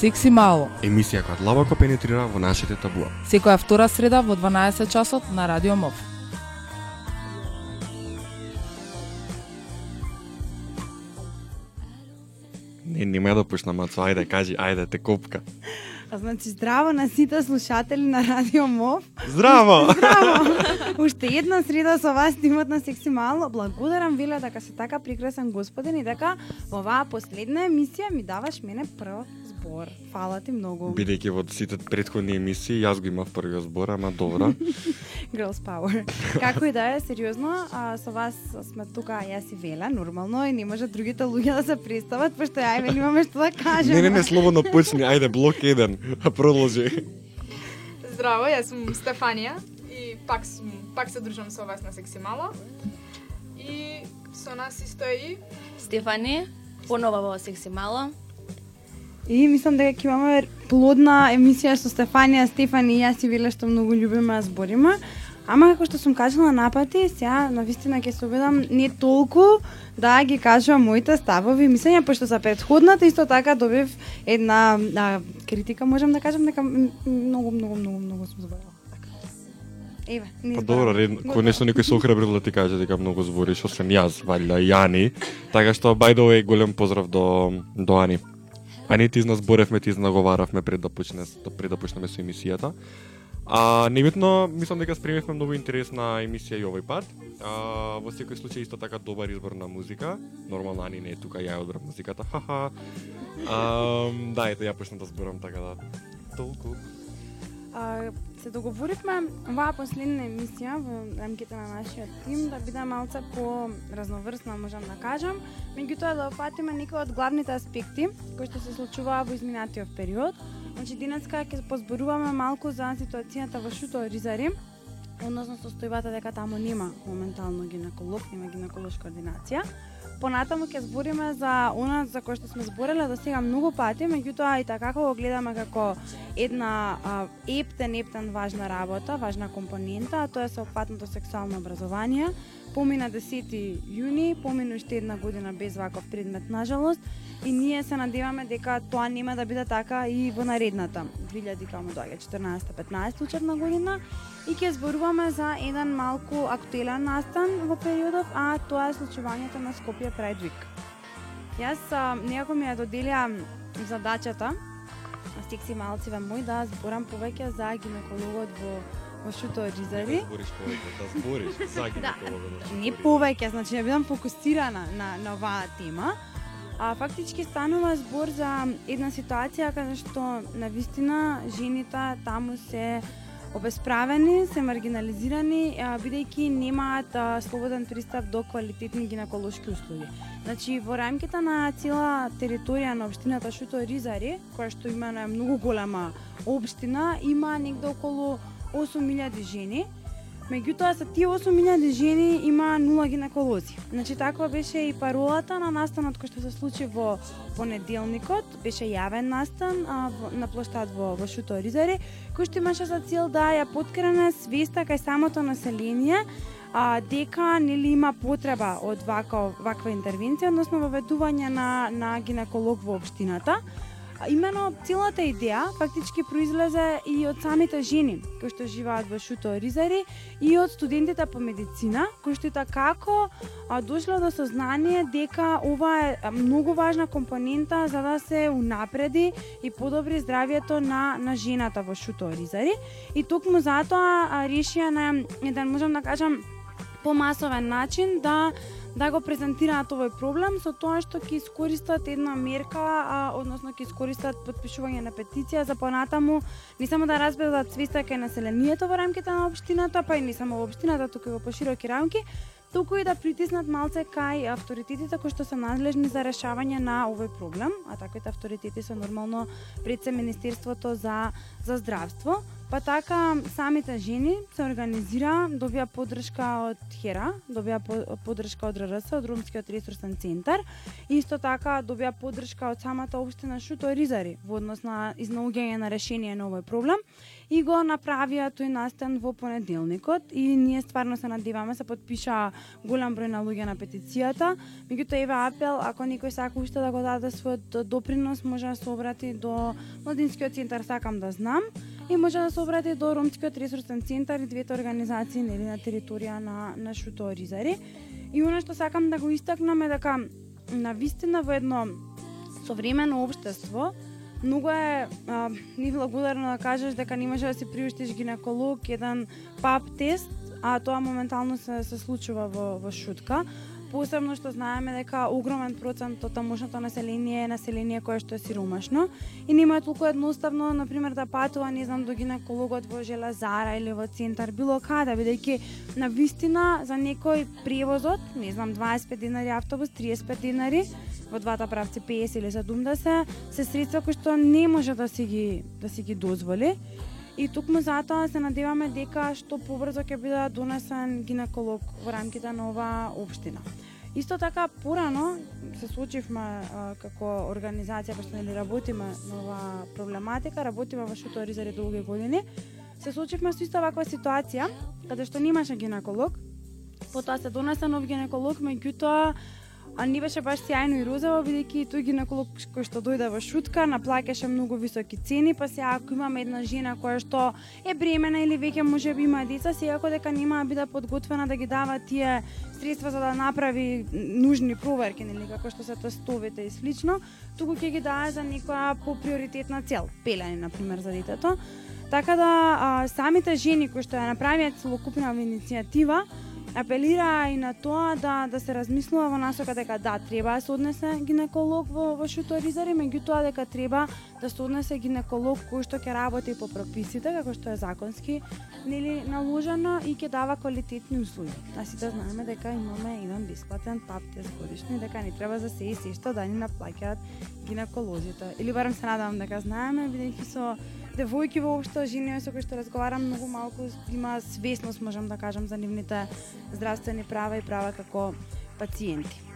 Секси мало. Емисија која длабоко пенетрира во нашите табуа. Секоја втора среда во 12 часот на Радио МОВ. Не, нема да пушна мацо, ајде, кажи, ајде, те копка. А значи здраво на сите слушатели на Радио МОВ. Здраво! Здраво! Уште една среда со вас тимот на Секси Мало. Благодарам Виле дека се така прекрасен господин и дека во оваа последна емисија ми даваш мене прв збор. Фала ти многу. Бидејќи во сите предходни емисии, јас го имав првиот збор, ама добро. Girls Power. Како и да е, сериозно, а, со вас сме тука јас и Веле, нормално, и не може другите луѓе да се представат, пошто ја и имаме што да кажеме. Не, не, не, слободно почни, ајде, блок 1, продолжи. Здраво, јас сум Стефанија и пак сум пак се дружам со вас на Секси Мало. И со нас исто е и Стефани, понова во Секси Мало. И мислам дека ќе имаме плодна емисија со Стефанија, Стефани и јас и Виле што многу љубиме да збориме. Ама како што сум кажала напати, сега на вистина ќе се обидам не толку да ги кажувам моите ставови и мислења, пошто за предходната исто така добив една а, критика, можам да кажам дека многу, многу, многу, многу сум зборила. Така. Еве, не Па добро, ред, конечно некој се охрабрил да ти каже дека многу збориш, освен јас, валјда, и Ани. Така што, by the way, голем поздрав до, до Ани. Ани, ти зборевме, ти наговаравме пред да почне, да- пред да почнеме со емисијата. А, небитно, мислам дека спремивме многу интересна емисија и овој пат. А, во секој случај исто така добар избор на музика. Нормално Ани не е тука, ја ја одбрав музиката. Ха-ха. А, да, ето ја почнам да зборам така да. Толку. А, се договоривме оваа последна емисија во рамките на нашиот тим да биде малце по разноврсна, можам да кажам, меѓутоа да опатиме некои од главните аспекти кои што се случуваа во изминатиот период. Значи денеска ќе позборуваме малку за ситуацијата во Шуто Ризари, односно состојбата дека таму нема моментално гинеколог, нема гинеколошка ординација. Понатаму ќе збориме за она за кој што сме збореле до сега многу пати, меѓутоа и така го гледаме како една а, ептен, ептен важна работа, важна компонента, а тоа е сеопфатното сексуално образование. Помина 10 јуни, помина уште една година без ваков предмет, нажалост, и ние се надеваме дека тоа нема да биде така и во наредната 2000 каму доаѓа 14-15 учебна година и ќе зборуваме за еден малку актуелен настан во периодов, а тоа е случувањето на Скопје Pride Week. Јас а, некако ми ја доделија задачата на секси малциве мој да зборам повеќе за гинекологот во во Шуто Ризари. збориш повеќе, да збориш за гинекологот. Не повеќе, значи ја бидам фокусирана на на оваа тема. А фактички станува збор за една ситуација каде што на вистина жените таму се обесправени, се маргинализирани, бидејќи немаат слободен пристап до квалитетни гинеколошки услуги. Значи, во рамките на цела територија на општината Шуто Ризари, која што има на многу голема општина, има негде околу 8000 жени, Меѓутоа со тие 8000 жени има нула гинеколози. Значи таква беше и паролата на настанот кој што се случи во понеделникот, беше јавен настан а, во, на плоштад во, во Шуто Ризари, кој што имаше за цел да ја поткрене свеста кај самото население а, дека нели има потреба од вака, ваква интервенција, односно воведување на, на гинеколог во општината. Имено целата идеја фактички произлезе и од самите жени кои што живеат во Шуто Ризари и од студентите по медицина кои што такако како а, дошле до сознание дека ова е многу важна компонента за да се унапреди и подобри здравјето на на жената во Шуто Ризари. И токму затоа решија на еден можам да кажам помасовен начин да да го презентираат овој проблем со тоа што ќе искористат една мерка, а, односно ќе искористат подпишување на петиција за понатаму не само да разбедат свеста кај населението во рамките на општината, па и не само во општината, туку и во пошироки рамки, туку и да притиснат малце кај авторитетите кои што се надлежни за решавање на овој проблем, а таквите авторитети се нормално пред се Министерството за за здравство, Па така, самите жени се организира, добија поддршка од ХЕРА, добија подршка поддршка од РРС, од Румскиот ресурсен центар, и исто така добија поддршка од самата општина Шуто Ризари во однос на изнаоѓање на решение на овој проблем и го направија тој настан во понеделникот и ние стварно се надеваме се подпиша голем број на луѓе на петицијата. Меѓутоа еве апел, ако некој сака уште да го даде својот допринос, може да се обрати до Младинскиот центар Сакам да знам и може да се обрати до Ромскиот ресурсен центар и двете организации нели на територија на на Шуто Ризари. И она што сакам да го истакнам е дека на вистина во едно современо општество многу е а, неблагодарно да кажеш дека не можеш да си приуштиш гинеколог, еден пап тест, а тоа моментално се се случува во во шутка. Посебно што знаеме дека огромен процент од тамошното население е население кое што е сиромашно и нема е толку едноставно, на пример, да патува, не знам, до гинекологот во Железара или во центар, било каде, бидејќи на вистина за некој превозот, не знам, 25 динари автобус, 35 динари, во двата правци 50 или 70, да се средства кои што не може да си ги да си ги дозволи. И токму затоа се надеваме дека што побрзо ќе биде донесен гинеколог во рамките на оваа општина. Исто така порано се случивме како организација што нели работиме на оваа проблематика, работиме во Шуто Ризари долги години. Се случивме со иста ваква ситуација каде што немаше гинеколог. Потоа се донесе нов гинеколог, меѓутоа а не беше баш сјајно и розово, бидејќи тој гинеколог кој што дојде во шутка наплаќаше многу високи цени, па сега ако имаме една жена која што е бремена или веќе може би има деца, секако дека нема да биде подготвена да ги дава тие средства за да направи нужни проверки, нели како што се тестовите и слично, туку ќе ги даде за некоја поприоритетна цел, пелени на пример за детето. Така да а, самите жени кои што ја направија целокупна иницијатива, апелира и на тоа да да се размислува во насока дека да треба да се однесе гинеколог во во Шуторизари, меѓутоа дека треба да се однесе гинеколог кој што ќе работи по прописите како што е законски нели наложено и ќе дава квалитетни услуги. А сите знаеме дека имаме еден бесплатен пап тест годишно и дека не треба за се и се што да ни наплаќаат гинеколозите. Или барем се надевам дека знаеме бидејќи со девојки воопшто, жени со кои што разговарам многу малку има свесност, можам да кажам, за нивните здравствени права и права како пациенти.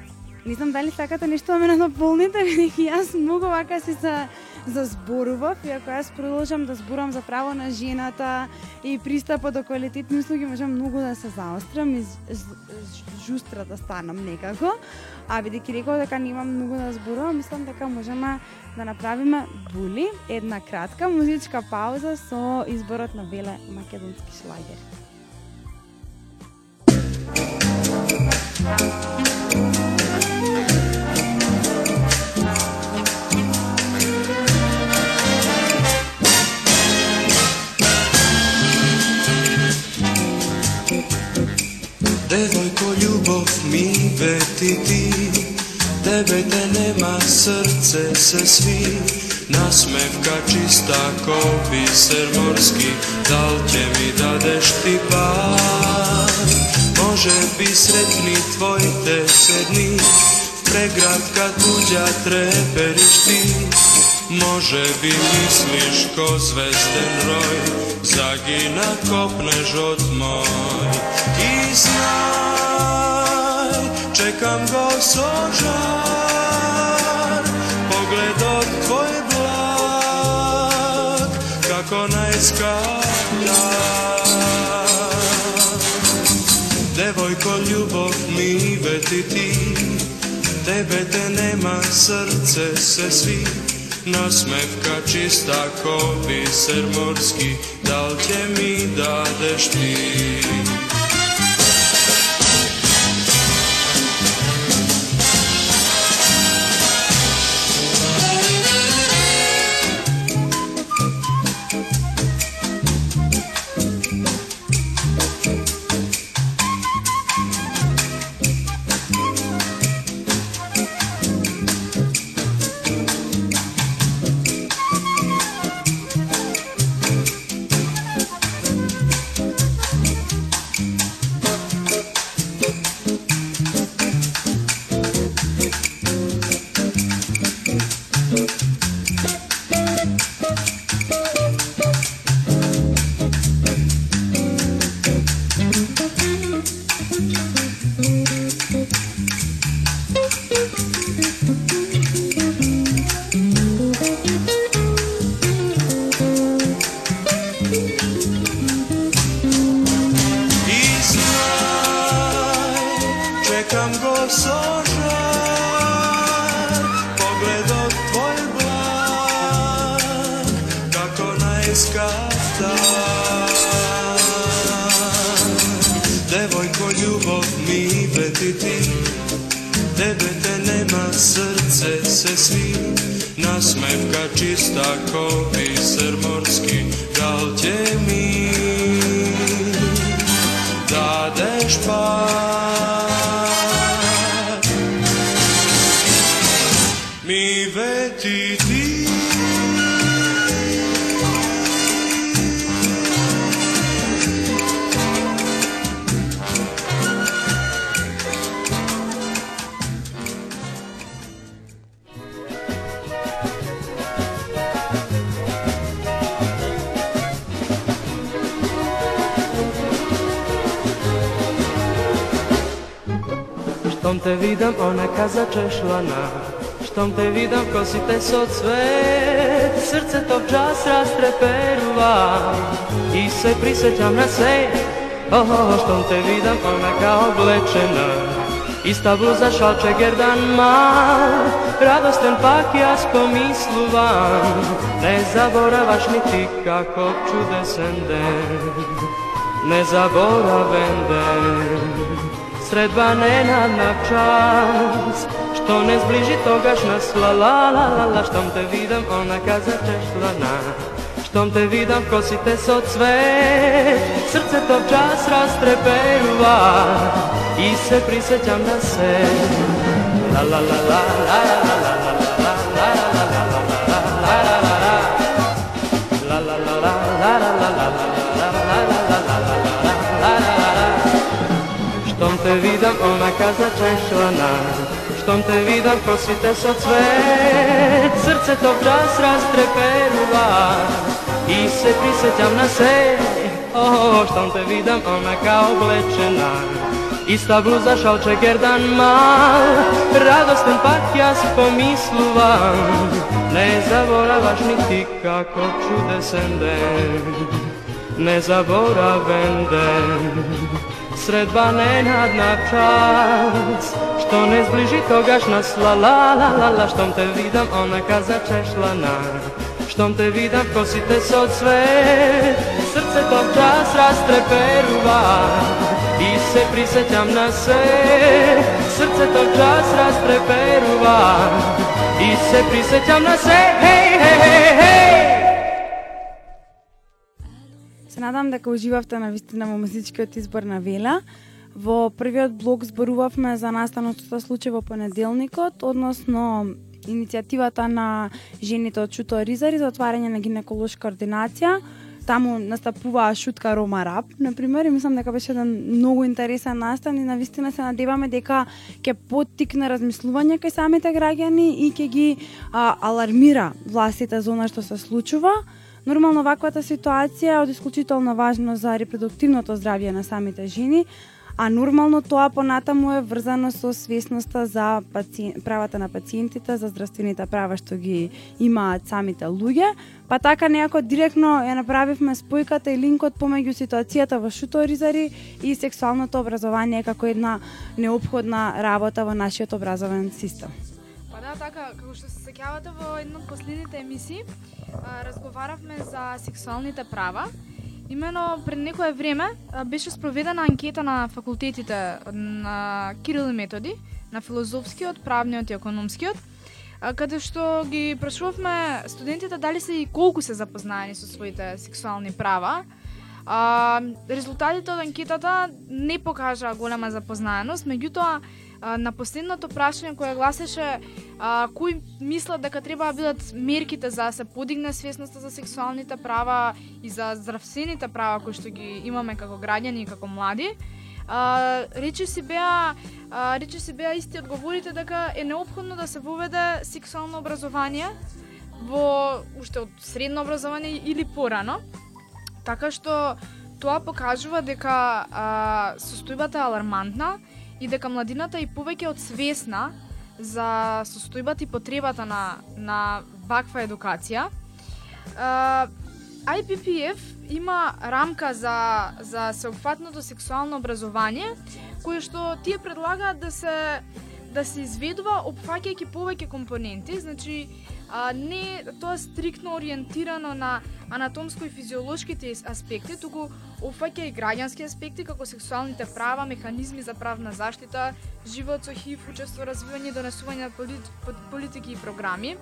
Не знам дали сакате нешто да ме наполните, бидејќи јас многу вака си за зазборував и ако јас продолжам да зборам за право на жената и пристапот до квалитетни услуги, можам многу да се заострам и жустра да станам некако. А бидејќи реков дека немам многу да зборувам, мислам дека можеме да направиме були една кратка музичка пауза со изборот на Веле македонски шлагер. tebe te nema srce se svi. Nasmevka čista ko biser morski. Dal će mi dadeš ti par? Može bi sretni tvoj te sedni Pregratka tuđa treperiš ti. Može bi misliš ko zvezden roj. Zagina kopneš od moj I znaš čekam go sožar, pogledom tvoj blag, kako najskaplja. Devojko, ljubov mi veti ti, tebe te nema, srce se svi, nasmevka čista ko biser morski, dal će mi dadeš ti? čekam go sožar, pogledom tvoj blag, kako najskata Devojko, ljubov mi vetiti, tebe te nema srce se svi, nasmevka čista ko biser morski, dal će mi? Dadeš pa te vidam ona kaza češlana. Štom te vidam kosite so cvet Srce tog čas rastreperuva I se prisjećam na sve Oho, štom te vidam ona kao oblečena Ista bluza šalče gerdan mal Radosten pak ja spomisluvam Ne zaboravaš ni ti kako čudesen den Ne zaboraven den Средба ненадна час Што не сближи тогашна сла ла ла ла ла Штом те видам она каза чешлана Штом те видам косите со цвет Срцето час растреперува И се присеќам на се. Ла ла ла ла ла ла ла. te vidam ona kazna češlana Štom te vidam prosvite sa cvet Srce to čas rastreperuva I se prisjećam na se. Oh, štom te vidam ona kao oblečena Ista bluza šalče gerdan mal. Radostan pak ja spomisluvam, Ne zaboravaš ni ti kako čudesen den Ne zaboraven den Sredba nenadna čas, Što ne zbliži toga što la la la la Štom te vidam ona kaza na, Štom te vidam kosite se od sve Srce tog čas rastreperuva I se prisećam na se, Srce tog čas rastreperuva I se prisećam na sve Hej hej hej hej. Се надам дека уживавте на вистина во музичкиот избор на Вела. Во првиот блог зборувавме за настанот што случај во понеделникот, односно иницијативата на жените од Чуто Ризари за отварање на гинеколошка ординација. Таму настапуваа Шутка Рома Рап, например, и мислам дека беше еден многу интересен настан и навистина се надеваме дека ќе поттикне размислување кај самите граѓани и ќе ги а, алармира властите за она што се случува. Нормално ваквата ситуација е од исклучителна важност за репродуктивното здравје на самите жени, а нормално тоа понатаму е врзано со свесноста за паци... правата на пациентите, за здравствените права што ги имаат самите луѓе, па така некако директно ја направивме спојката и линкот помеѓу ситуацијата во Шуторизари и сексуалното образование како една необходна работа во нашиот образовен систем. Па да, така, како што сеќавате во една од последните емисии, разговаравме за сексуалните права. Имено пред некое време беше спроведена анкета на факултетите на Кирил и Методи, на филозофскиот, правниот и економскиот, каде што ги прашувавме студентите дали се и колку се запознаени со своите сексуални права. А, резултатите од анкетата не покажаа голема запознаеност, меѓутоа а, на последното прашање кое гласеше а, кои мислат дека треба да бидат мерките за да се подигне свесноста за сексуалните права и за здравствените права кои што ги имаме како граѓани и како млади, а, рече си беа а, рече си беа исти одговорите дека е необходно да се воведе сексуално образование во уште од средно образование или порано. Така што тоа покажува дека а, состојбата е алармантна и дека младината е повеќе од свесна за состојбата и потребата на, на ваква едукација. Uh, IPPF има рамка за, за сеопфатното сексуално образование, кое што тие предлагаат да се да се изведува опфаќајќи повеќе компоненти, значи а, не тоа стриктно ориентирано на анатомско и физиолошките аспекти, туку опфаќа и граѓански аспекти како сексуалните права, механизми за правна заштита, живот со ХИВ, учество, развивање и донесување на полит, политики и програми.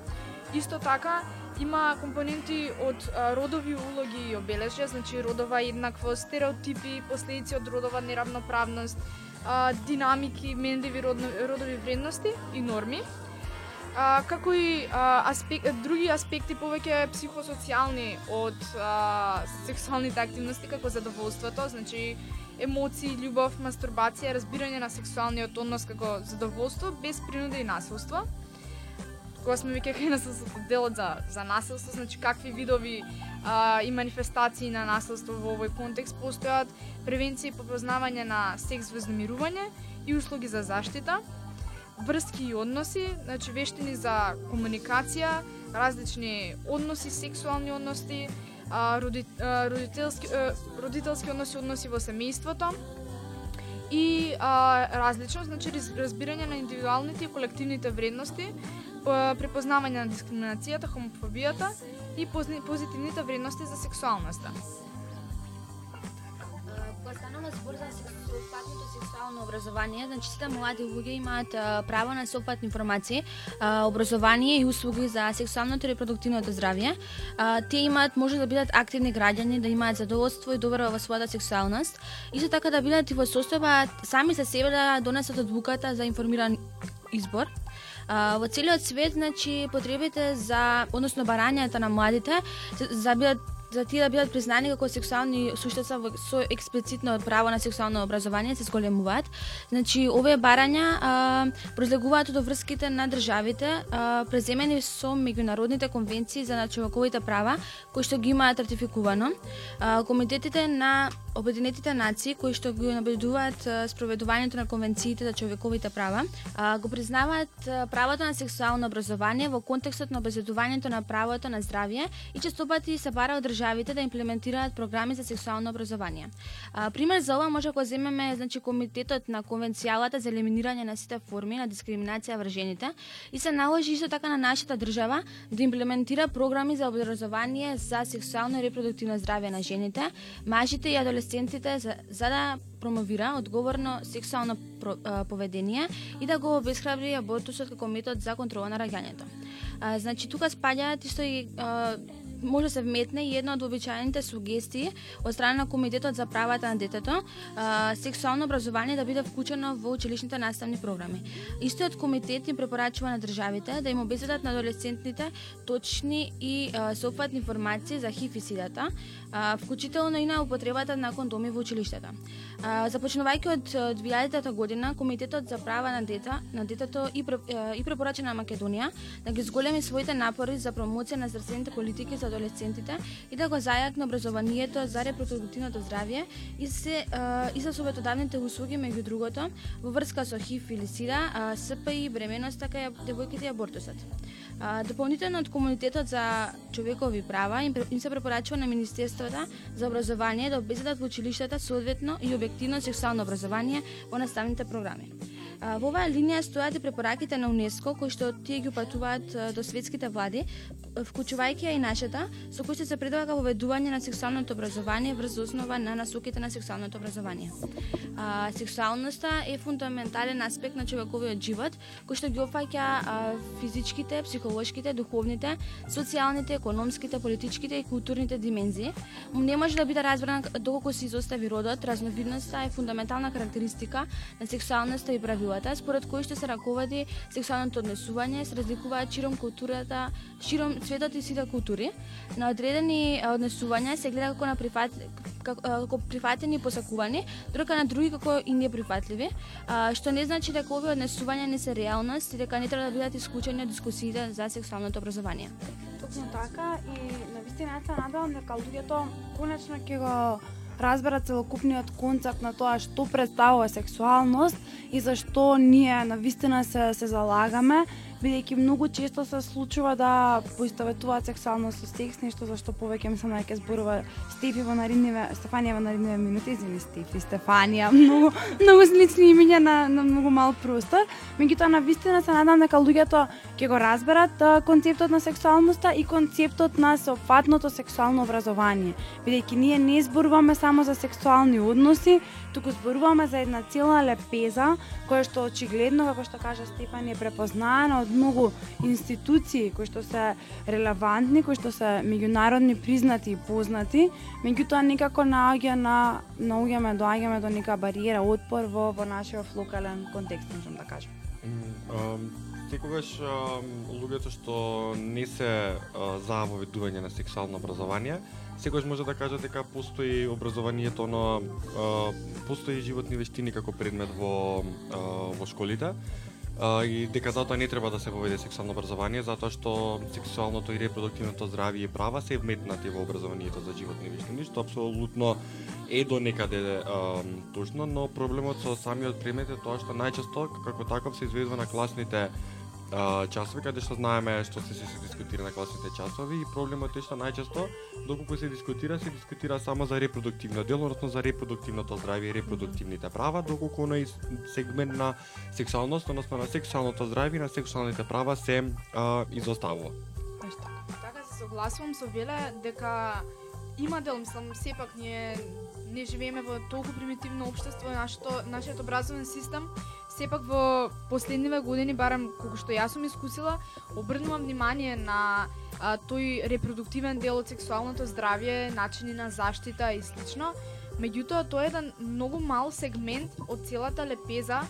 Исто така има компоненти од родови улоги и обележја, значи родова еднаквост, стереотипи, последици од родова неравноправност, динамики, менливи родови вредности и норми. А, како и а, аспек, други аспекти повеќе психосоцијални од а, сексуалните активности како задоволството, значи емоции, љубов, мастурбација, разбирање на сексуалниот однос како задоволство без принуда и насилство. Кога сме веќе кај насилството, делот за, за насилство, значи какви видови а, и манифестации на насилство во овој контекст постојат, превенција и попознавање на секс вознемирување и услуги за заштита, врски и односи, значи вештини за комуникација, различни односи, сексуални односи, а, роди, а, родителски, а, родителски односи, односи во семејството и а, различно, значи разбирање на индивидуалните и колективните вредности, препознавање на дискриминацијата, хомофобијата и позитивните вредности за сексуалноста. Кога збор за сексуалното сексуално образование, значи сите млади луѓе имаат а, право на сопатни информации, а, образование и услуги за сексуалното и репродуктивното здравје. А, те имаат може да бидат активни граѓани, да имаат задоволство и доверба во својата сексуалност. Исто така да бидат и во состојба сами за себе да донесат одлуката за информиран избор. А, во целиот свет, значи, потребите за, односно барањата на младите, за за бидат за тие да бидат признани како сексуални суштеца со експлицитно право на сексуално образование се зголемуваат. Значи, овие барања а, произлегуваат од врските на државите а, преземени со меѓународните конвенции за човековите права кои што ги имаат ратификувано. А, комитетите на Обединетите нации кои што го набедуваат спроведувањето на конвенциите за човековите права, го признаваат правото на сексуално образование во контекстот на обезбедувањето на правото на здравје и честопати се бара од државите да имплементираат програми за сексуално образование. Пример за ова може да го земеме значи комитетот на конвенцијалата за елиминирање на сите форми на дискриминација врз жените и се наложи исто така на нашата држава да имплементира програми за образование за сексуално и репродуктивно здравје на жените, мажите и адолесцентите за, за да промовира одговорно сексуално про, а, поведение и да го обесхрабри абортусот како метод за контрола на раѓањето. А, значи тука спаѓаат исто и а, може да се вметне и една од обичаените сугестии од страна на Комитетот за правата на детето, а, сексуално образование да биде вклучено во училишните наставни програми. Истиот комитет им препорачува на државите да им обезбедат на адолесцентните точни и а, соопфатни информации за ХИВ и сидата, а, вклучително и на употребата на кондоми во училиштето. А, започнувајќи од 2000 година, Комитетот за права на дета на детето и, и препорача на Македонија да ги зголеми своите напори за промоција на здравствените политики за адолесцентите и да го зајакне образованието за репродуктивното здравје и се а, и за советодавните услуги меѓу другото во врска со ХИВ или СИДА, СПИ, бременост, така и девојките и абортусот. Дополнително од комунитетот за човекови права им, им се препорачува на министерствата за образование да обезбедат во училиштата соодветно и објективно сексуално образование во наставните програми. Во оваа линија стојат и препораките на УНЕСКО кои што тие ги упатуваат до светските влади, вклучувајќи ја и нашата, со кои што се предлага воведување на сексуалното образование врз основа на насоките на сексуалното образование. А, сексуалноста е фундаментален аспект на човековиот живот, кој што ги опфаќа физичките, психолошките, духовните, социјалните, економските, политичките и културните димензии. Не може да биде разбрана доколку се изостави родот, разновидноста е фундаментална карактеристика на сексуалноста и културата, според кои што се раководи сексуалното однесување, се разликуваат широм културата, широм светот и сите култури. На одредени однесувања се гледа како на прифат, како, како прифатени и посакувани, додека на други како и неприфатливи, а, што не значи дека овие однесувања не се реалност и дека не треба да бидат исклучени од дискусиите за сексуалното образование. Точно така и на вистина се надевам дека луѓето конечно ќе го разбера целокупниот концепт на тоа што представува сексуалност и зашто ние на вистина се се залагаме бидејќи многу често се случува да поистоветуваат сексуално со секс, нешто за што повеќе ми се ќе зборува Стефи во наредниве, Стефанија во наредниве минути, извини Стефи, Стефанија, многу многу слични имиња на, на многу мал простор. Меѓутоа на вистина се надам дека луѓето ќе го разберат концептот на сексуалноста и концептот на сеопфатното сексуално образование, бидејќи ние не зборуваме само за сексуални односи, туку зборуваме за една цела лепеза која што очигледно, како што кажа Стефан, е препознаена од многу институции кои што се релевантни, кои што се меѓународни признати и познати, меѓутоа некако наоѓа на наоѓаме доаѓаме до нека бариера, отпор во во нашиот локален контекст, можам да кажам. Ам, секогаш луѓето што не се а, за воведување на сексуално образование, секогаш може да кажат дека постои образованието на постои животни вештини како предмет во а, во школите. И дека затоа не треба да се воведе сексуално образование, затоа што сексуалното и репродуктивното здравје и права се вметнати во образованието за животни вештини, што апсолутно е до некаде а, точно, но проблемот со самиот предмет е тоа што најчесто како таков се изведува на класните часови каде што знаеме што се, се, дискутира на класните часови и проблемот е што најчесто доколку се дискутира се дискутира само за репродуктивно дело, односно за репродуктивното здравје и репродуктивните права, доколку оној сегмент на сексуалност, односно на сексуалното здравје и на сексуалните права се а, изоставува. Така. така се согласувам со Веле дека има дел, мислам, сепак ние не живееме во толку примитивно општество, нашето нашиот образовен систем сепак во последниве години, барем колку што јас сум искусила, обрнувам внимание на а, тој репродуктивен дел од сексуалното здравје, начини на заштита и слично. Меѓутоа, тоа е еден многу мал сегмент од целата лепеза,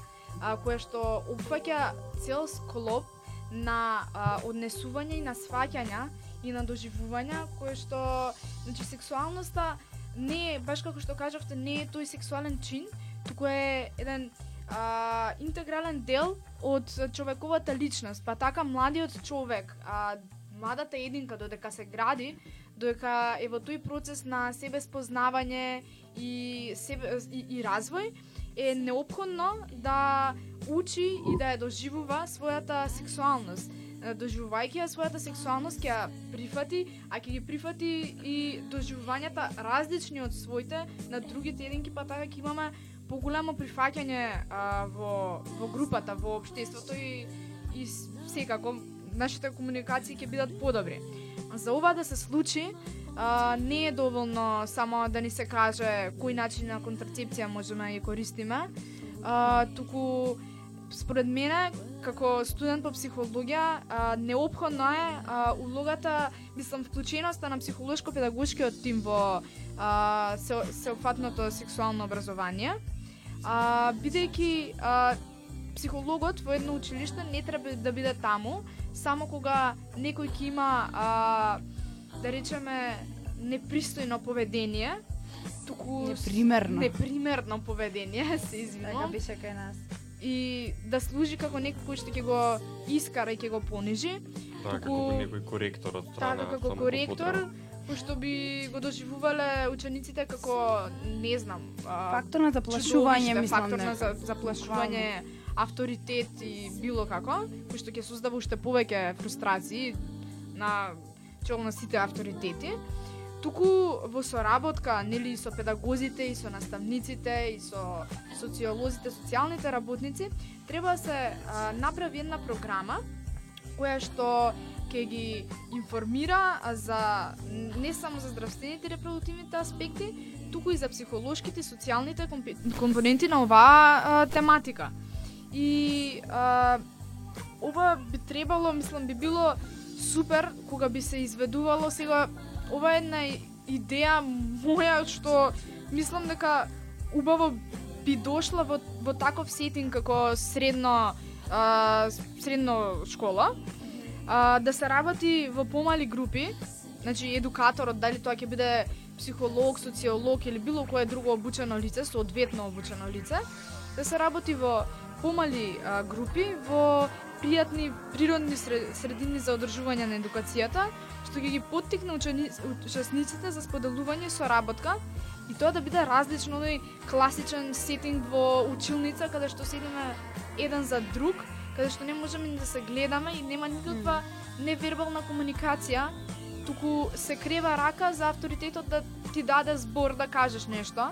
а, која што опфаќа цел склоп на а, однесување и на сваќања и на доживувања, кое што, значи, сексуалноста не е, баш како што кажавте, не е тој сексуален чин, туку е еден а, интегрален дел од човековата личност, па така младиот човек, а, младата единка додека се гради, додека е во тој процес на себе спознавање и, себе, и, и развој, е необходно да учи и да ја доживува својата сексуалност. Доживувајќи ја својата сексуалност, ќе ја прифати, а ќе ги прифати и доживувањата различни од своите на другите единки, па така ќе имаме поголемо прифаќање а, во, во групата, во општеството и, и секако нашите комуникации ќе бидат подобри. За ова да се случи, а, не е доволно само да ни се каже кој начин на контрацепција можеме да ја користиме, а, туку според мене како студент по психологија а, необходно е а, улогата, мислам вклученоста на психолошко-педагошкиот тим во а, се, сеопфатното сексуално образование. А, бидејќи а, психологот во едно училиште не треба да биде таму, само кога некој ќе има а, да речеме непристојно поведение, туку Непримерно. непримерно поведение, се Така извинувам, беше кај нас. и да служи како некој кој што ќе го искара и ќе го понижи, Така, Туку- како некој коректор од страна. така како коректор. Пошто би го доживувале учениците како не знам, а, Фактор на заплашување, мислам фактор на за, заплашување, авторитет и било како, кој што ќе создава уште повеќе фрустрации на чело на сите авторитети. Туку во соработка, нели, со педагозите, и со наставниците, и со социолозите, социјалните работници, треба да се а, направи една програма која што ќе ги информира за не само за здравствените и репродуктивните аспекти, туку и за психолошките и социјалните компоненти на оваа а, тематика. И а, ова би требало, мислам, би било супер кога би се изведувало сега ова е една идеја моја што мислам дека убаво би дошла во, во таков сетинг како средно а, средно школа а, да се работи во помали групи значи едукаторот дали тоа ќе биде психолог, социолог или било кое друго обучено лице, соодветно обучено лице, да се работи во помали а, групи во пријатни природни средини за одржување на едукацијата, што ќе ги поттикне учесниците за споделување и соработка и тоа да биде различно од класичен сетинг во училница каде што седиме еден за друг каде што не можеме ни да се гледаме и нема никаква невербална комуникација, туку се крева рака за авторитетот да ти даде збор да кажеш нешто.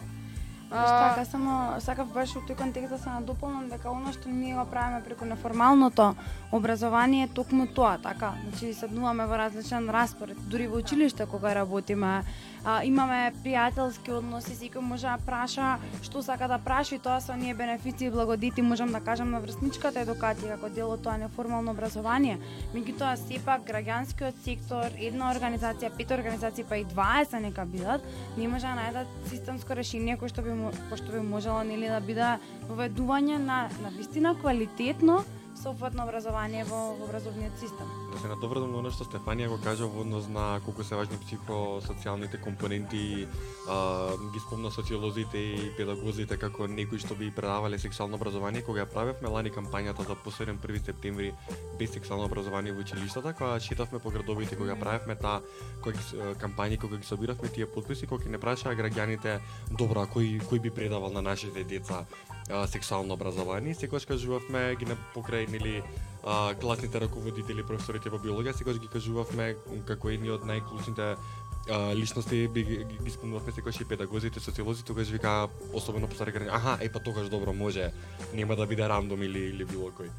Баш така, само сакав баш у тој контекст да се надополнам дека она што ние го правиме преку неформалното образование е токму тоа, така. Значи седнуваме во различен распоред, дури во училиште кога работиме, а, имаме пријателски односи, секој може да праша што сака да праша и тоа се ние бенефици и благодети, можам да кажам на врсничката едукација како дел од тоа неформално образование. Меѓутоа сепак граѓанскиот сектор, една организација, пет организации па и 20 нека бидат, не може да најдат системско решение кој што би кој што би можело нели да биде воведување на на вистина квалитетно соопфатно образование во, во образовниот систем. Да се надоврзам на она што Стефанија го кажа во однос на колку се важни психосоцијалните компоненти, а, ги спомна социолозите и педагозите како некои што би предавале сексуално образование кога ја правевме лани кампањата да за посебен 1 септември без сексуално образование во училиштата, кога шетавме по градовите кога правевме таа кога кампањи кога ги собиравме тие подписи кога не прашаа граѓаните добро, кој кој би предавал на нашите деца а, сексуално образование, секогаш кажувавме ги на покрај или а, класните раководители, професорите во биологија, секогаш ги кажувавме како едни од најклучните а, личности би ги, ги, ги спомнувавме секогаш и педагозите, социолозите, тогаш вика особено по стари аха, е па тогаш добро може, нема да биде рандом или или било кој.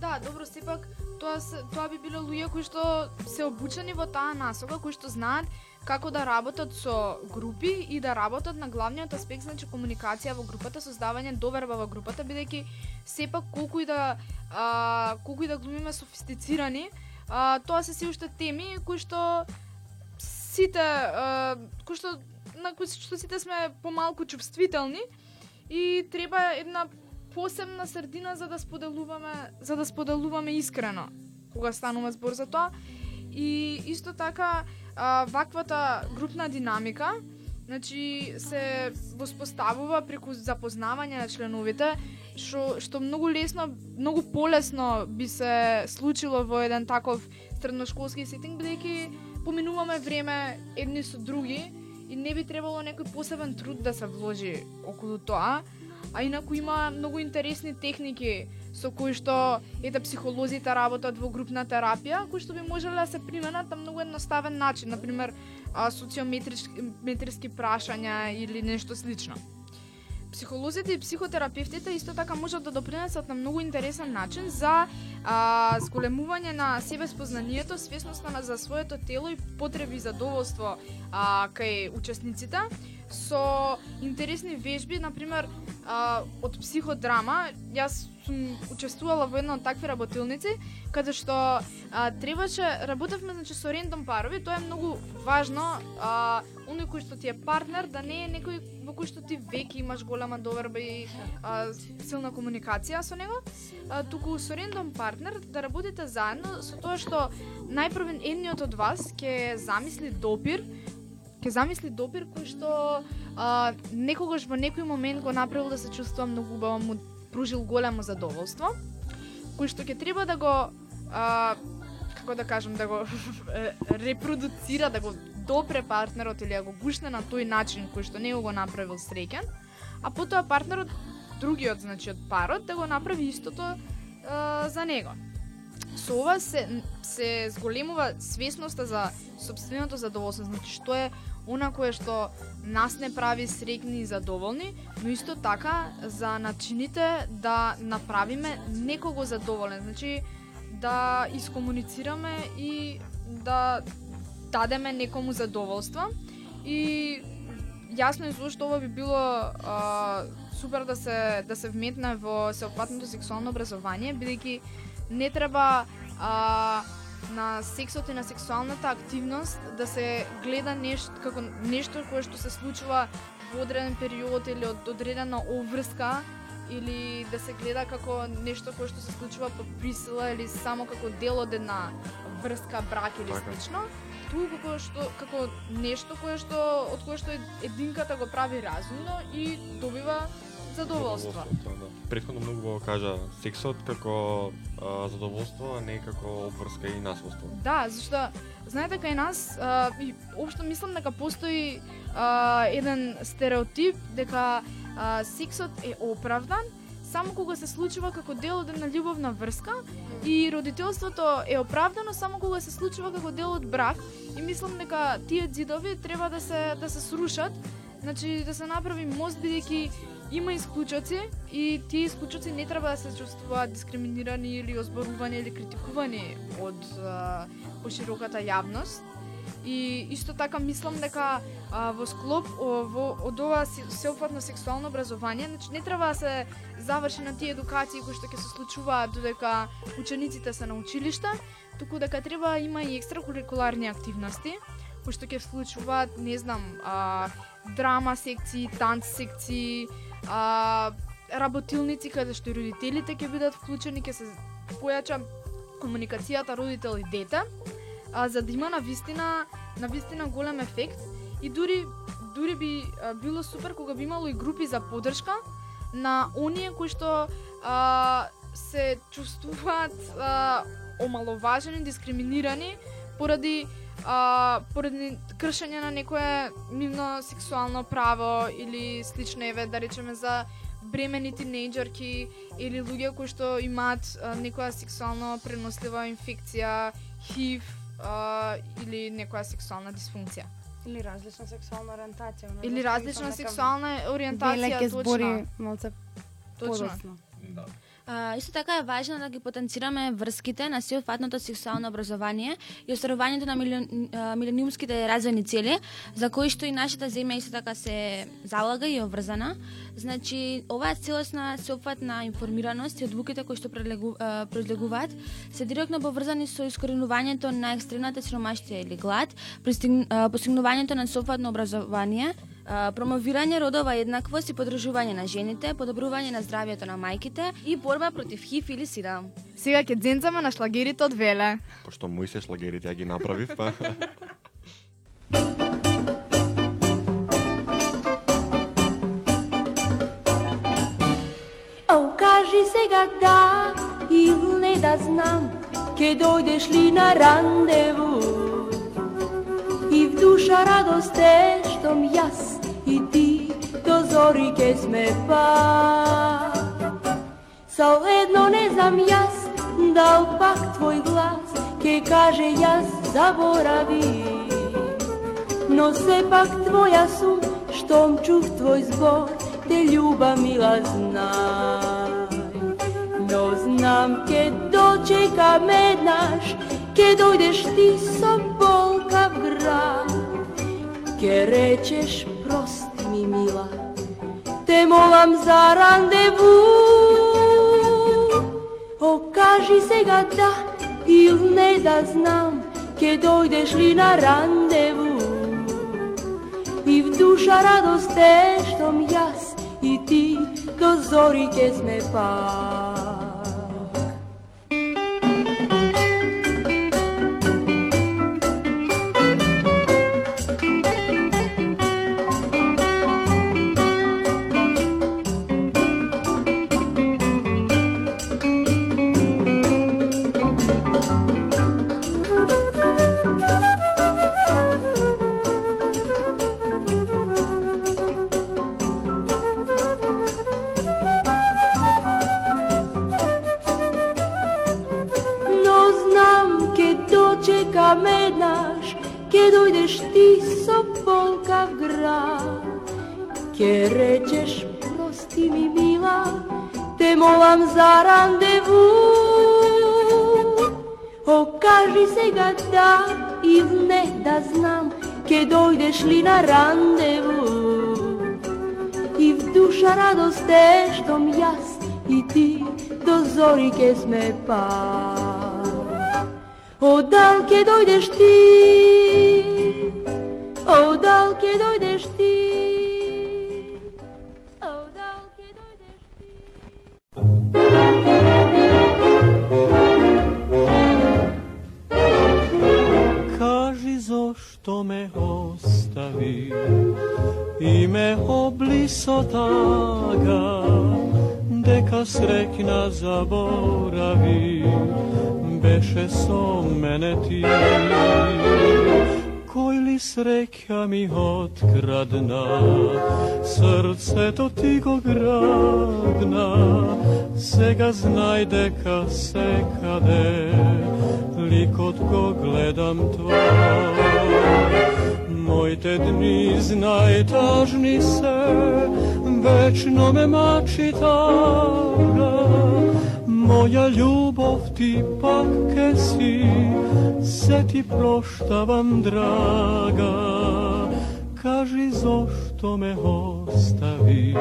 Да, добро, сепак тоа тоа би било луѓе кои што се обучени во таа насока, кои што знаат како да работат со групи и да работат на главниот аспект, значи комуникација во групата, создавање доверба во групата, бидејќи сепак колку и да а, колку и да глумиме софистицирани, а, тоа се се уште теми кои што сите а, кои што на кои што сите сме помалку чувствителни и треба една посебна средина за да споделуваме за да споделуваме искрено кога станува збор за тоа. И исто така а, ваквата групна динамика значи се воспоставува преку запознавање на членовите што што многу лесно многу полесно би се случило во еден таков средношколски сетинг бидејќи поминуваме време едни со други и не би требало некој посебен труд да се вложи околу тоа. А инаку има многу интересни техники со кои што ете психолозите работат во групна терапија, кои што би можеле да се применат на многу едноставен начин, например социометрички социометриски прашања или нешто слично. Психолозите и психотерапевтите исто така можат да допринесат на многу интересен начин за а, зголемување на себеспознанието, свесноста на за своето тело и потреби и задоволство а, кај учесниците со интересни вежби, например а, од психодрама. Јас сум учествувала во една од такви работилници, каде што а, требаше, работевме значи со рендом парови, тоа е многу важно, а, оној кој што ти е партнер да не е некој во кој што ти веќе имаш голема доверба и а, силна комуникација со него, а, туку со рендом партнер да работите заедно со тоа што најпрвен едниот од вас ќе замисли допир, ќе замисли допир кој што а, некогаш во некој момент го направил да се чувствува многу убаво, му пружил големо задоволство, кој што ќе треба да го а, како да кажам, да го репродуцира, да го допре партнерот или да го гушне на тој начин кој што него го направил среќен, а потоа партнерот, другиот, значи од парот, да го направи истото а, за него. Со ова се, се зголемува свесноста за собственото задоволство, значи што е она кое што нас не прави среќни и задоволни, но исто така за начините да направиме некого задоволен, значи да искомуницираме и да дадеме некому задоволство. И јасно е зошто ова би било а, супер да се да се вметне во сеопфатното сексуално образование бидејќи не треба а, на сексот и на сексуалната активност да се гледа нешто како нешто кое што се случува во одреден период или од одредена обврска или да се гледа како нешто кое што се случува по присила или само како дел од една врска, брак или Така. слично, туку како што како нешто кое што од кое што единката го прави разумно и добива задоволство. Да. Претходно многу го кажа сексот како а, задоволство, а не како обврска и насилство. Да, зашто знаете кај нас а, и општо мислам дека постои а, еден стереотип дека а, сексот е оправдан само кога се случува како дел од една љубовна врска и родителството е оправдано само кога се случува како дел од брак и мислам дека тие ѕидови треба да се да се срушат, значи да се направи мост бидејќи има исклучоци и тие исклучоци не треба да се чувствуваат дискриминирани или озборувани или критикувани од а, пошироката јавност. И исто така мислам дека а, во склоп о, во, од ова сеопфатно сексуално образование, значи не треба да се заврши на тие едукации кои што ќе се случуваат додека учениците се на училишта, туку дека треба да има и екстракурикуларни активности кои што ќе вклучуваат, не знам, а, драма секции, танц секции, а, работилници каде што родителите ќе бидат вклучени, ќе се појача комуникацијата родител и дете, а, за да има на вистина, на вистина голем ефект. И дури дури би а, било супер кога би имало и групи за поддршка на оние кои што а, се чувствуваат а, омаловажени, дискриминирани поради а, поради кршење на некое нивно сексуално право или слично еве да речеме за бремени тинејџерки или луѓе кои што имаат а, некоја сексуално пренослива инфекција, ХИВ а, или некоја сексуална дисфункција. Или различна сексуална ориентација. Или различна дека сексуална ориентација, ќе збори точно. малце Точно. подоцна. А, исто така е важно да ги потенцираме врските на сеопфатното сексуално образование и остварувањето на милион, милениумските развојни цели, за кои што и нашата земја исто така се залага и обврзана. Значи, оваа целосна сеопфатна информираност и одлуките кои што предлегуваат се директно поврзани со искоренувањето на екстремната сиромаштија или глад, постигнувањето на сеопфатно образование, промовирање родова еднаквост и подржување на жените, подобрување на здравјето на мајките и борба против ХИВ или СИДА. Сега ќе дзенцаме на шлагерите од Веле. Пошто мои се шлагерите ја ги направив, па Ау, кажи сега да или не да знам, ке дојдеш ли на рандеву? И в душа радост е, штом јас y ti dozori kes me pa. Sa ujedno ne znam jas da upak tvoj glas ke kaže jas zaboravi. No se pak tvoja sum štom čuh tvoj zbor te ljuba mila znaj. No znam ke dočeka me naš ke dojdeš ti sobolka v grad. Ke rečeš prosto прости ми мила, те молам за рандеву. О, кажи сега да или не да знам, ке дојдеш ли на рандеву. И в душа радост е, штом јас и ти до зори ке сме hladna, srce to tigogradna, se ga znajde ka se kade, likot go gledam tvoj. Moj te dni znaj tažni se, večno me mači taga, moja ljubov ti pak kesi, se ti proštavam draga kaži zašto me ostavi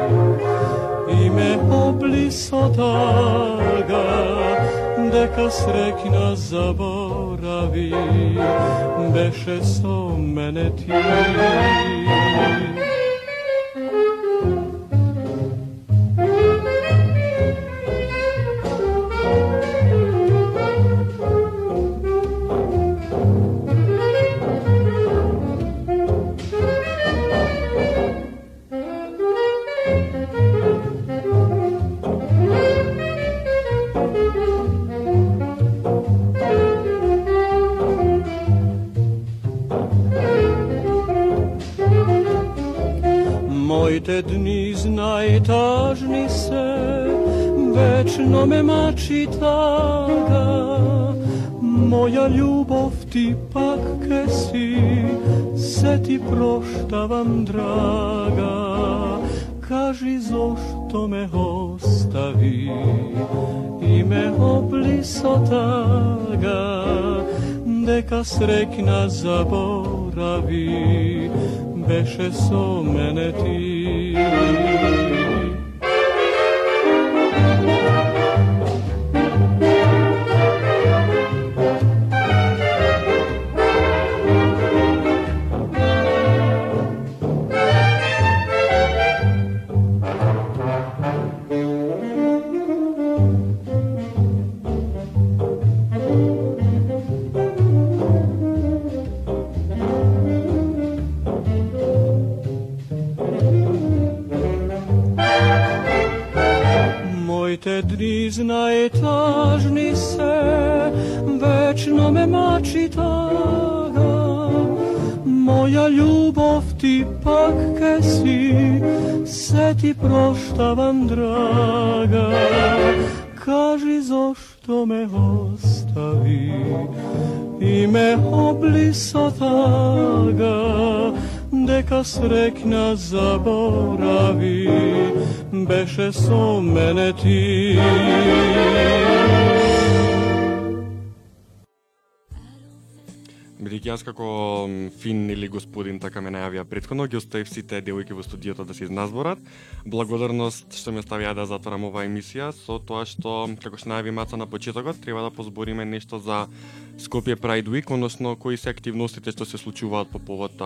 i me obliso taga deka srekna zaboravi beše so mene ti. Ме. Моја љубов ти пак ке си, се ти проштавам, драга. Кажи зошто ме остави и ме облисо тага, дека среќна заборави, беше со мене ти. Оставам драга. Кажи зошто ме остави и ме обли со тага, дека среќна заборави, беше со мене ти. Јас како фин или господин така ме најавија предходно, ги оставив сите девојки во студиото да се изназборат. Благодарност што ме ставија да затворам оваа емисија со тоа што како што најави Маца на почетокот, треба да позбориме нешто за Скопје Pride Week, односно кои се активностите што се случуваат по повод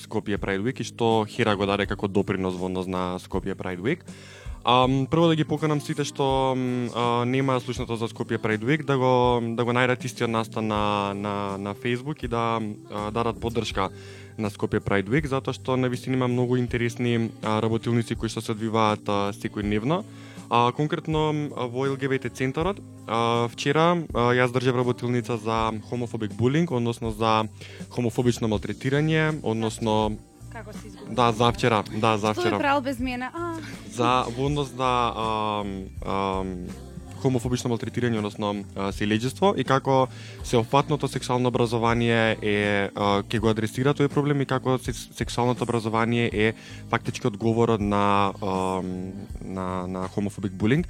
Скопје Pride Week и што Хира го даде како допринос во однос на Скопје Pride Week. А, прво да ги поканам сите што а, нема слушното за Скопје Pride Week да го да го најдат истиот настан на на на Facebook и да а, дадат поддршка на Скопје Pride Week затоа што на вистина има многу интересни а, работилници кои што се одвиваат а, секојдневно. А, конкретно во ЛГБТ центарот, а, вчера а, јас држав работилница за хомофобик булинг, односно за хомофобично малтретирање, односно Како се изгуби? да, за вчера, да, за Што вчера правил без мене? А, за во однос на ам, ам, хомофобично малтретирање, односно а, селеѓество и како сеопфатното сексуално образование е ќе го адресира тој проблем и како се- сексуалното образование е фактички одговорот на на на хомофобик булинг.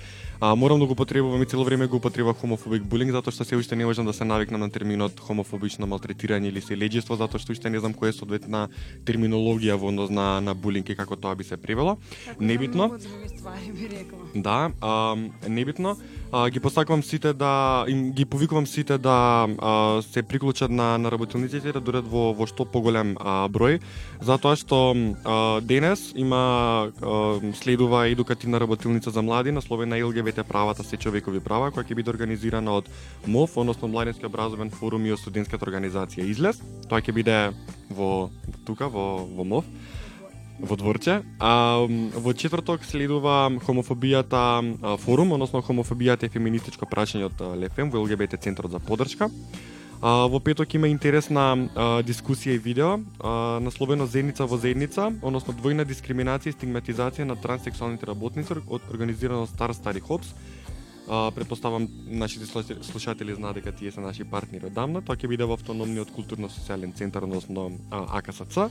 А, морам да го потребувам и цело време го употребувам хомофобик булинг затоа што се уште не можам да се навикнам на терминот хомофобично малтретирање или селеѓество затоа што уште не знам која е соодветна терминологија во однос на на булинг и како тоа би се превело. Небитно. Ствари би рекла. Да, а, небитно. А, ги посакувам сите да им ги повикувам сите да а, се приклучат на на работилниците да дојдат во во што поголем а, број, затоа што а, денес има а, следува едукативна работилница за млади насловена ЛГБТ правата се човекови права која ќе биде организирана од МОФ односно Младенски образовен форум и од студентската организација Излез. Тоа ќе биде во тука во во МОФ во дворче. А, во четврток следува хомофобијата а, форум, односно хомофобијата и феминистичко прашање од Лефем ЛФМ во ЛГБТ центрот за поддршка. А, во петок има интересна а, дискусија и видео, а, насловено Зедница во Зедница, односно двојна дискриминација и стигматизација на транссексуалните работници, од организирано Стар Стари Хопс. А, предпоставам нашите слушатели- знаат дека тие се наши партнери одамна. Тоа ќе биде во автономниот културно-социјален центар, односно а, АКСЦ.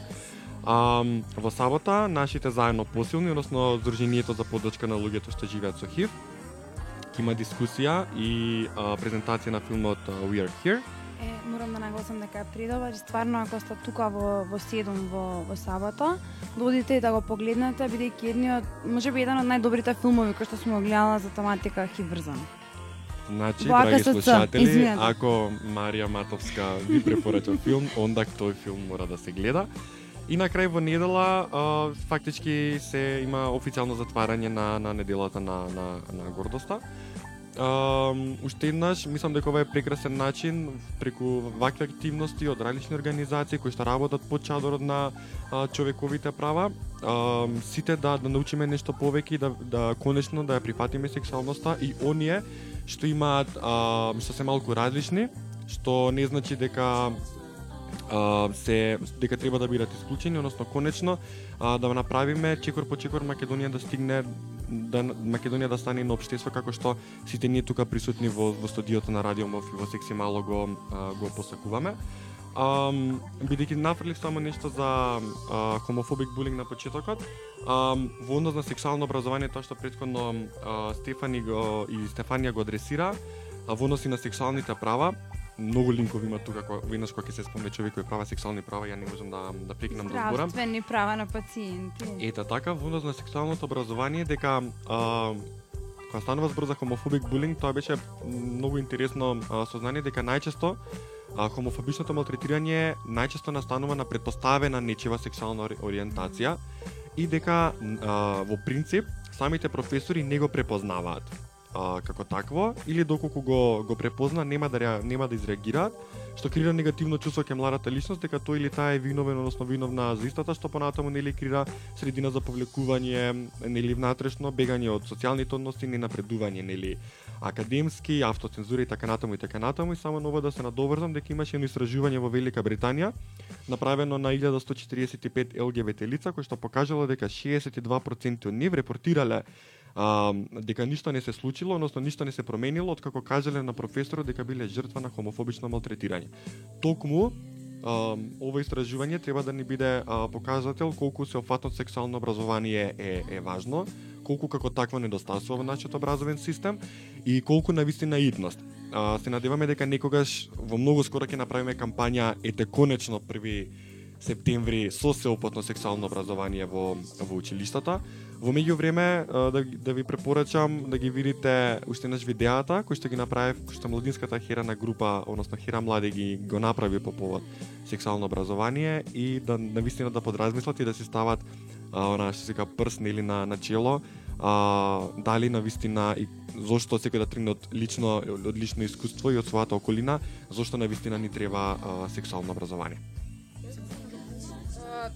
А, во сабота нашите заедно посилни, односно Здруженијето за поддршка на луѓето што живеат со ХИВ, ќе има дискусија и а, презентација на филмот We Are Here. Е, морам да нагласам дека е предобар и стварно ако сте тука во во 7 во во сабота, додите и да го погледнете бидејќи едниот можеби еден од најдобрите филмови кои што сме го гледала за тематика хиврзан. Значи, Во драги слушатели, извинете. ако Марија Матовска ви препорача филм, онда тој филм мора да се гледа. И на крај во недела, а, фактички се има официјално затварање на, на неделата на, на, на гордоста. А, уште еднаш, мислам дека ова е прекрасен начин преку вакви активности од различни организации кои што работат под чадорот на а, човековите права, а, сите да да научиме нешто повеќе и да да конечно да ја прифатиме сексуалноста и оние што имаат а, што се малку различни, што не значи дека а, се дека треба да бидат исклучени, односно конечно а, да направиме чекор по чекор Македонија да стигне да Македонија да стане на општество како што сите ние тука присутни во во студиото на Радио Мов и во секси мало го а, го посакуваме. Um, бидејќи нафрлив само нешто за а, хомофобик булинг на почетокот, um, во однос на сексуално образование, тоа што претходно а, Стефани го, и Стефанија го адресира, а во односи на сексуалните права, многу линкови има тука кога веднаш кога ќе се спомне човекови права, сексуални права, ја не можам да да прекинам да зборам. Здравствени права на пациенти. Ета така, во однос на сексуалното образование, дека а, кога станува збор за хомофобик булинг, тоа беше многу интересно а, сознание дека најчесто а, хомофобичното малтретирање најчесто настанува на предпоставена нечева сексуална ори- ориентација и дека а, во принцип самите професори не го препознаваат а, како такво или доколку го го препозна нема да реа- нема да изреагираат што крира негативно чувство кај младата личност дека тој или таа е виновен односно виновна за истата што понатаму нели крира средина за повлекување нели внатрешно бегање од социјалните односи не напредување нели академски, автоцензура и така натаму и така натаму. И само ново да се надоврзам дека имаше едно истражување во Велика Британија направено на 1145 ЛГБТ лица кој што покажало дека 62% од нив репортирале а, дека ништо не се случило, односно ништо не се променило откако кажале на професорот дека биле жртва на хомофобично малтретирање. Токму а, ова истражување треба да ни биде а, показател колку сеопфатно сексуално образование е, е важно, колку како такво недостасува во нашиот образовен систем и колку на вистина идност. А, се надеваме дека некогаш во многу скоро ќе направиме кампања ете конечно први септември со сеопатно сексуално образование во во училиштата. Во меѓувреме да да ви препорачам да ги видите уште еднаш видеата кои што ги направив, кои што младинската херана група, односно хера млади ги го направи по повод сексуално образование и да навистина да подразмислат и да се стават а, она што се вика прсни или на на чело а, дали на вистина и зошто секој да тргне од лично од лично искуство и од својата околина, зошто на вистина ни треба а, сексуално образование.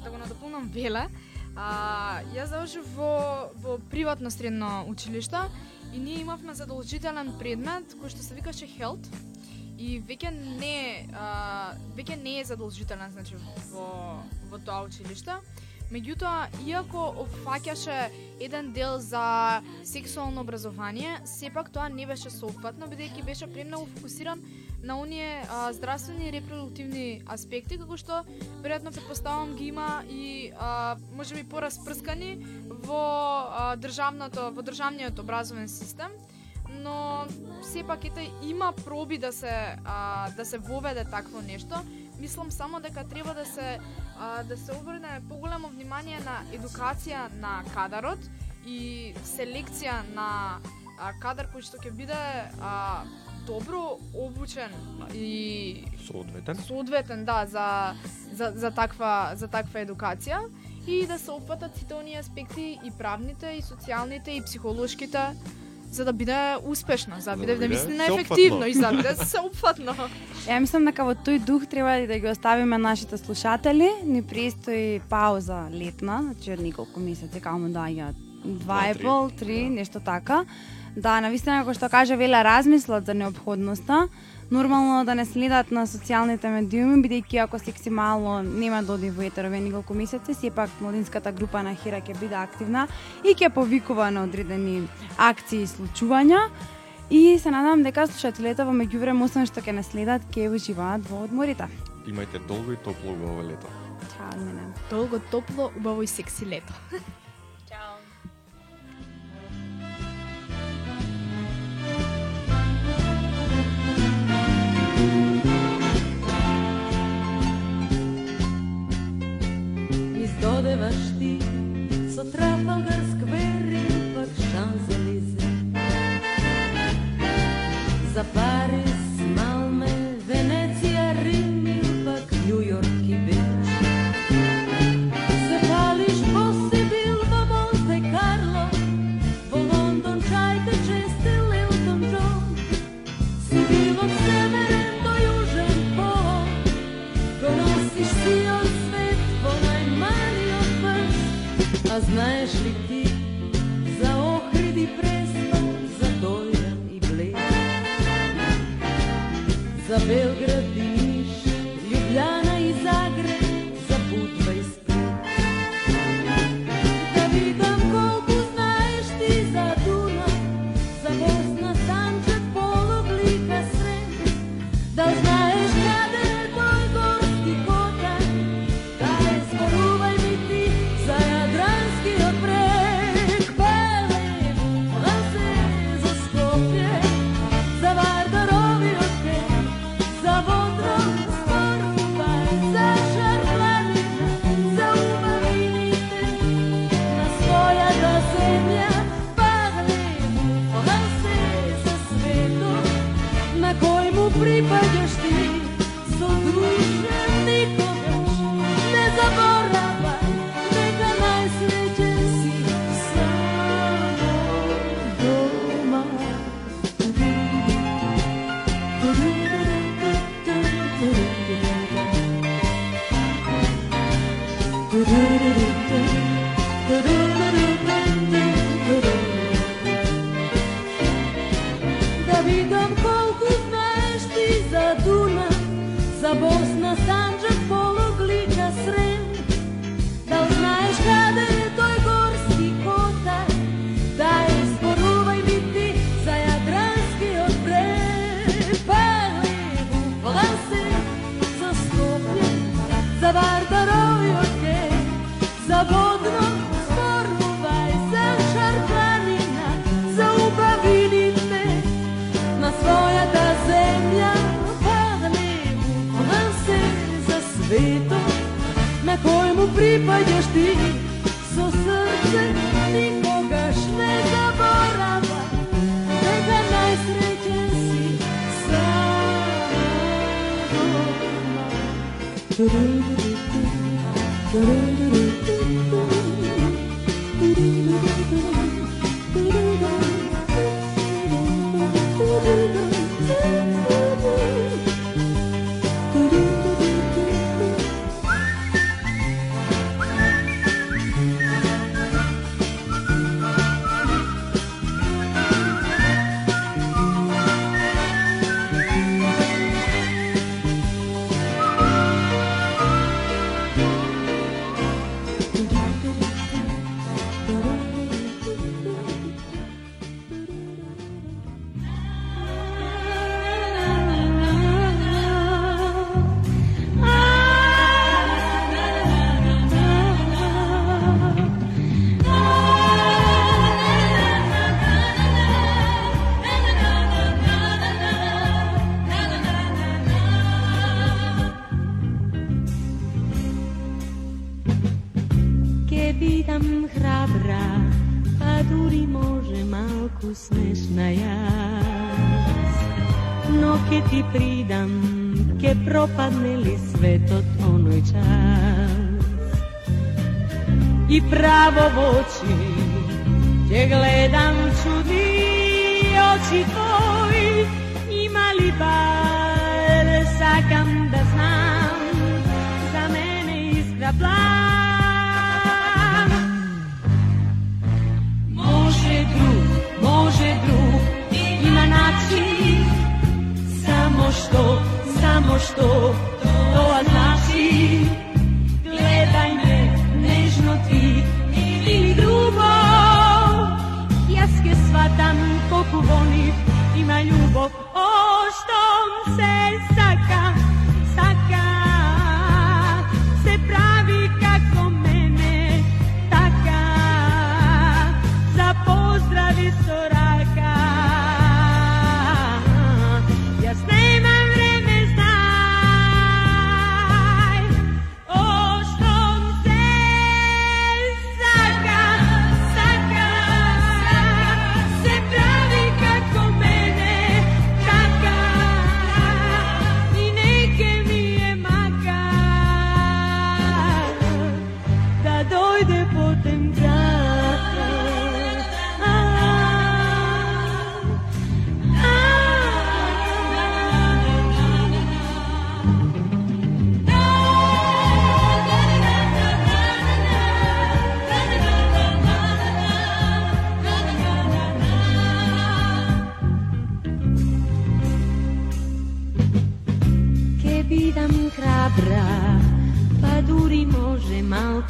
Да го надополнам Вела, а, ја завршив во, во приватно средно училиште и ние имавме задолжителен предмет кој што се викаше Health и веќе не а, веќе не е задолжителен значи во во тоа училиште. Меѓутоа, иако опфаќаше еден дел за сексуално образование, сепак тоа не беше соопфатно, бидејќи беше премногу фокусиран на оние а, здравствени и репродуктивни аспекти, како што веројатно предпоставам ги има и а, можеби пораспрскани во а, државното во државниот образовен систем но сепак ете има проби да се а, да се воведе такво нешто. Мислам само дека треба да се а, да се обрне поголемо внимание на едукација на кадарот и селекција на а, кадар кој што ќе биде а, добро обучен и Соодветен. соодветен да за за за таква за таква едукација и да се опфатат сите оние аспекти и правните и социјалните и психолошките за да биде успешно, за да биде, да сеопфатно. ефективно и за да биде сеопфатно. Ја мислам дека во тој дух треба и да ги оставиме нашите слушатели. Ни престои пауза летна, значи од неколку месеци каму доаѓаат два Два, и пол, три, нешто така. Да, на вистина како што каже Вела размислат за необходноста, нормално да не следат на социјалните медиуми, бидејќи ако секси мало нема доди во етерове неколку месеци, сепак младинската група на Хира ќе биде активна и ќе повикува на одредени акции и случувања. И се надам дека слушателите во меѓувреме освен што ќе наследат, ќе уживаат во одморите. Имајте долго и топло убаво лето. Чао, мене. Долго, топло, убаво и секси лето. трафагар сквери пак шанс залізе. За пари meu grande. Adam, ko kuvonim, ima ljubav, o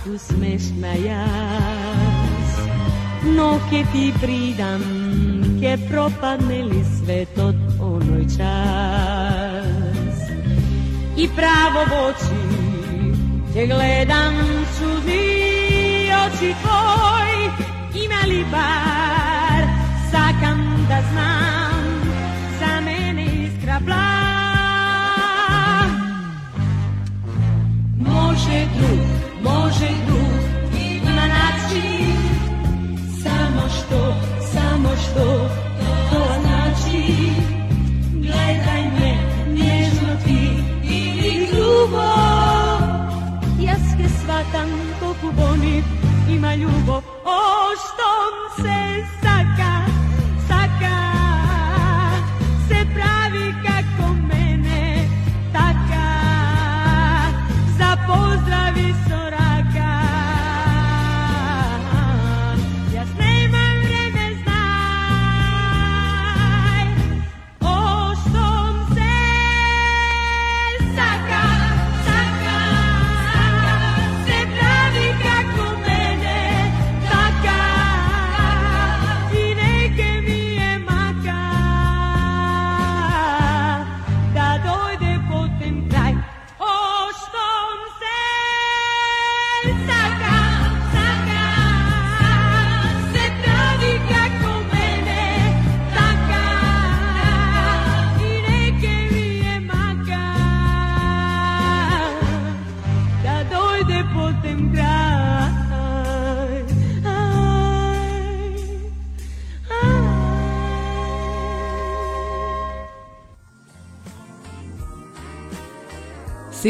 tus smešna No ke ti pridam Ke propadne li sve od onoj čas? I pravo v oči Te gledam čudni oči tvoj. Ima li bar Sakam da znam Za mene iskra bla Može drug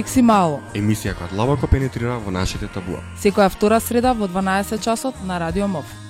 секси мало. Емисија која длабоко пенетрира во нашите табуа. Секоја втора среда во 12 часот на Радио МОВ.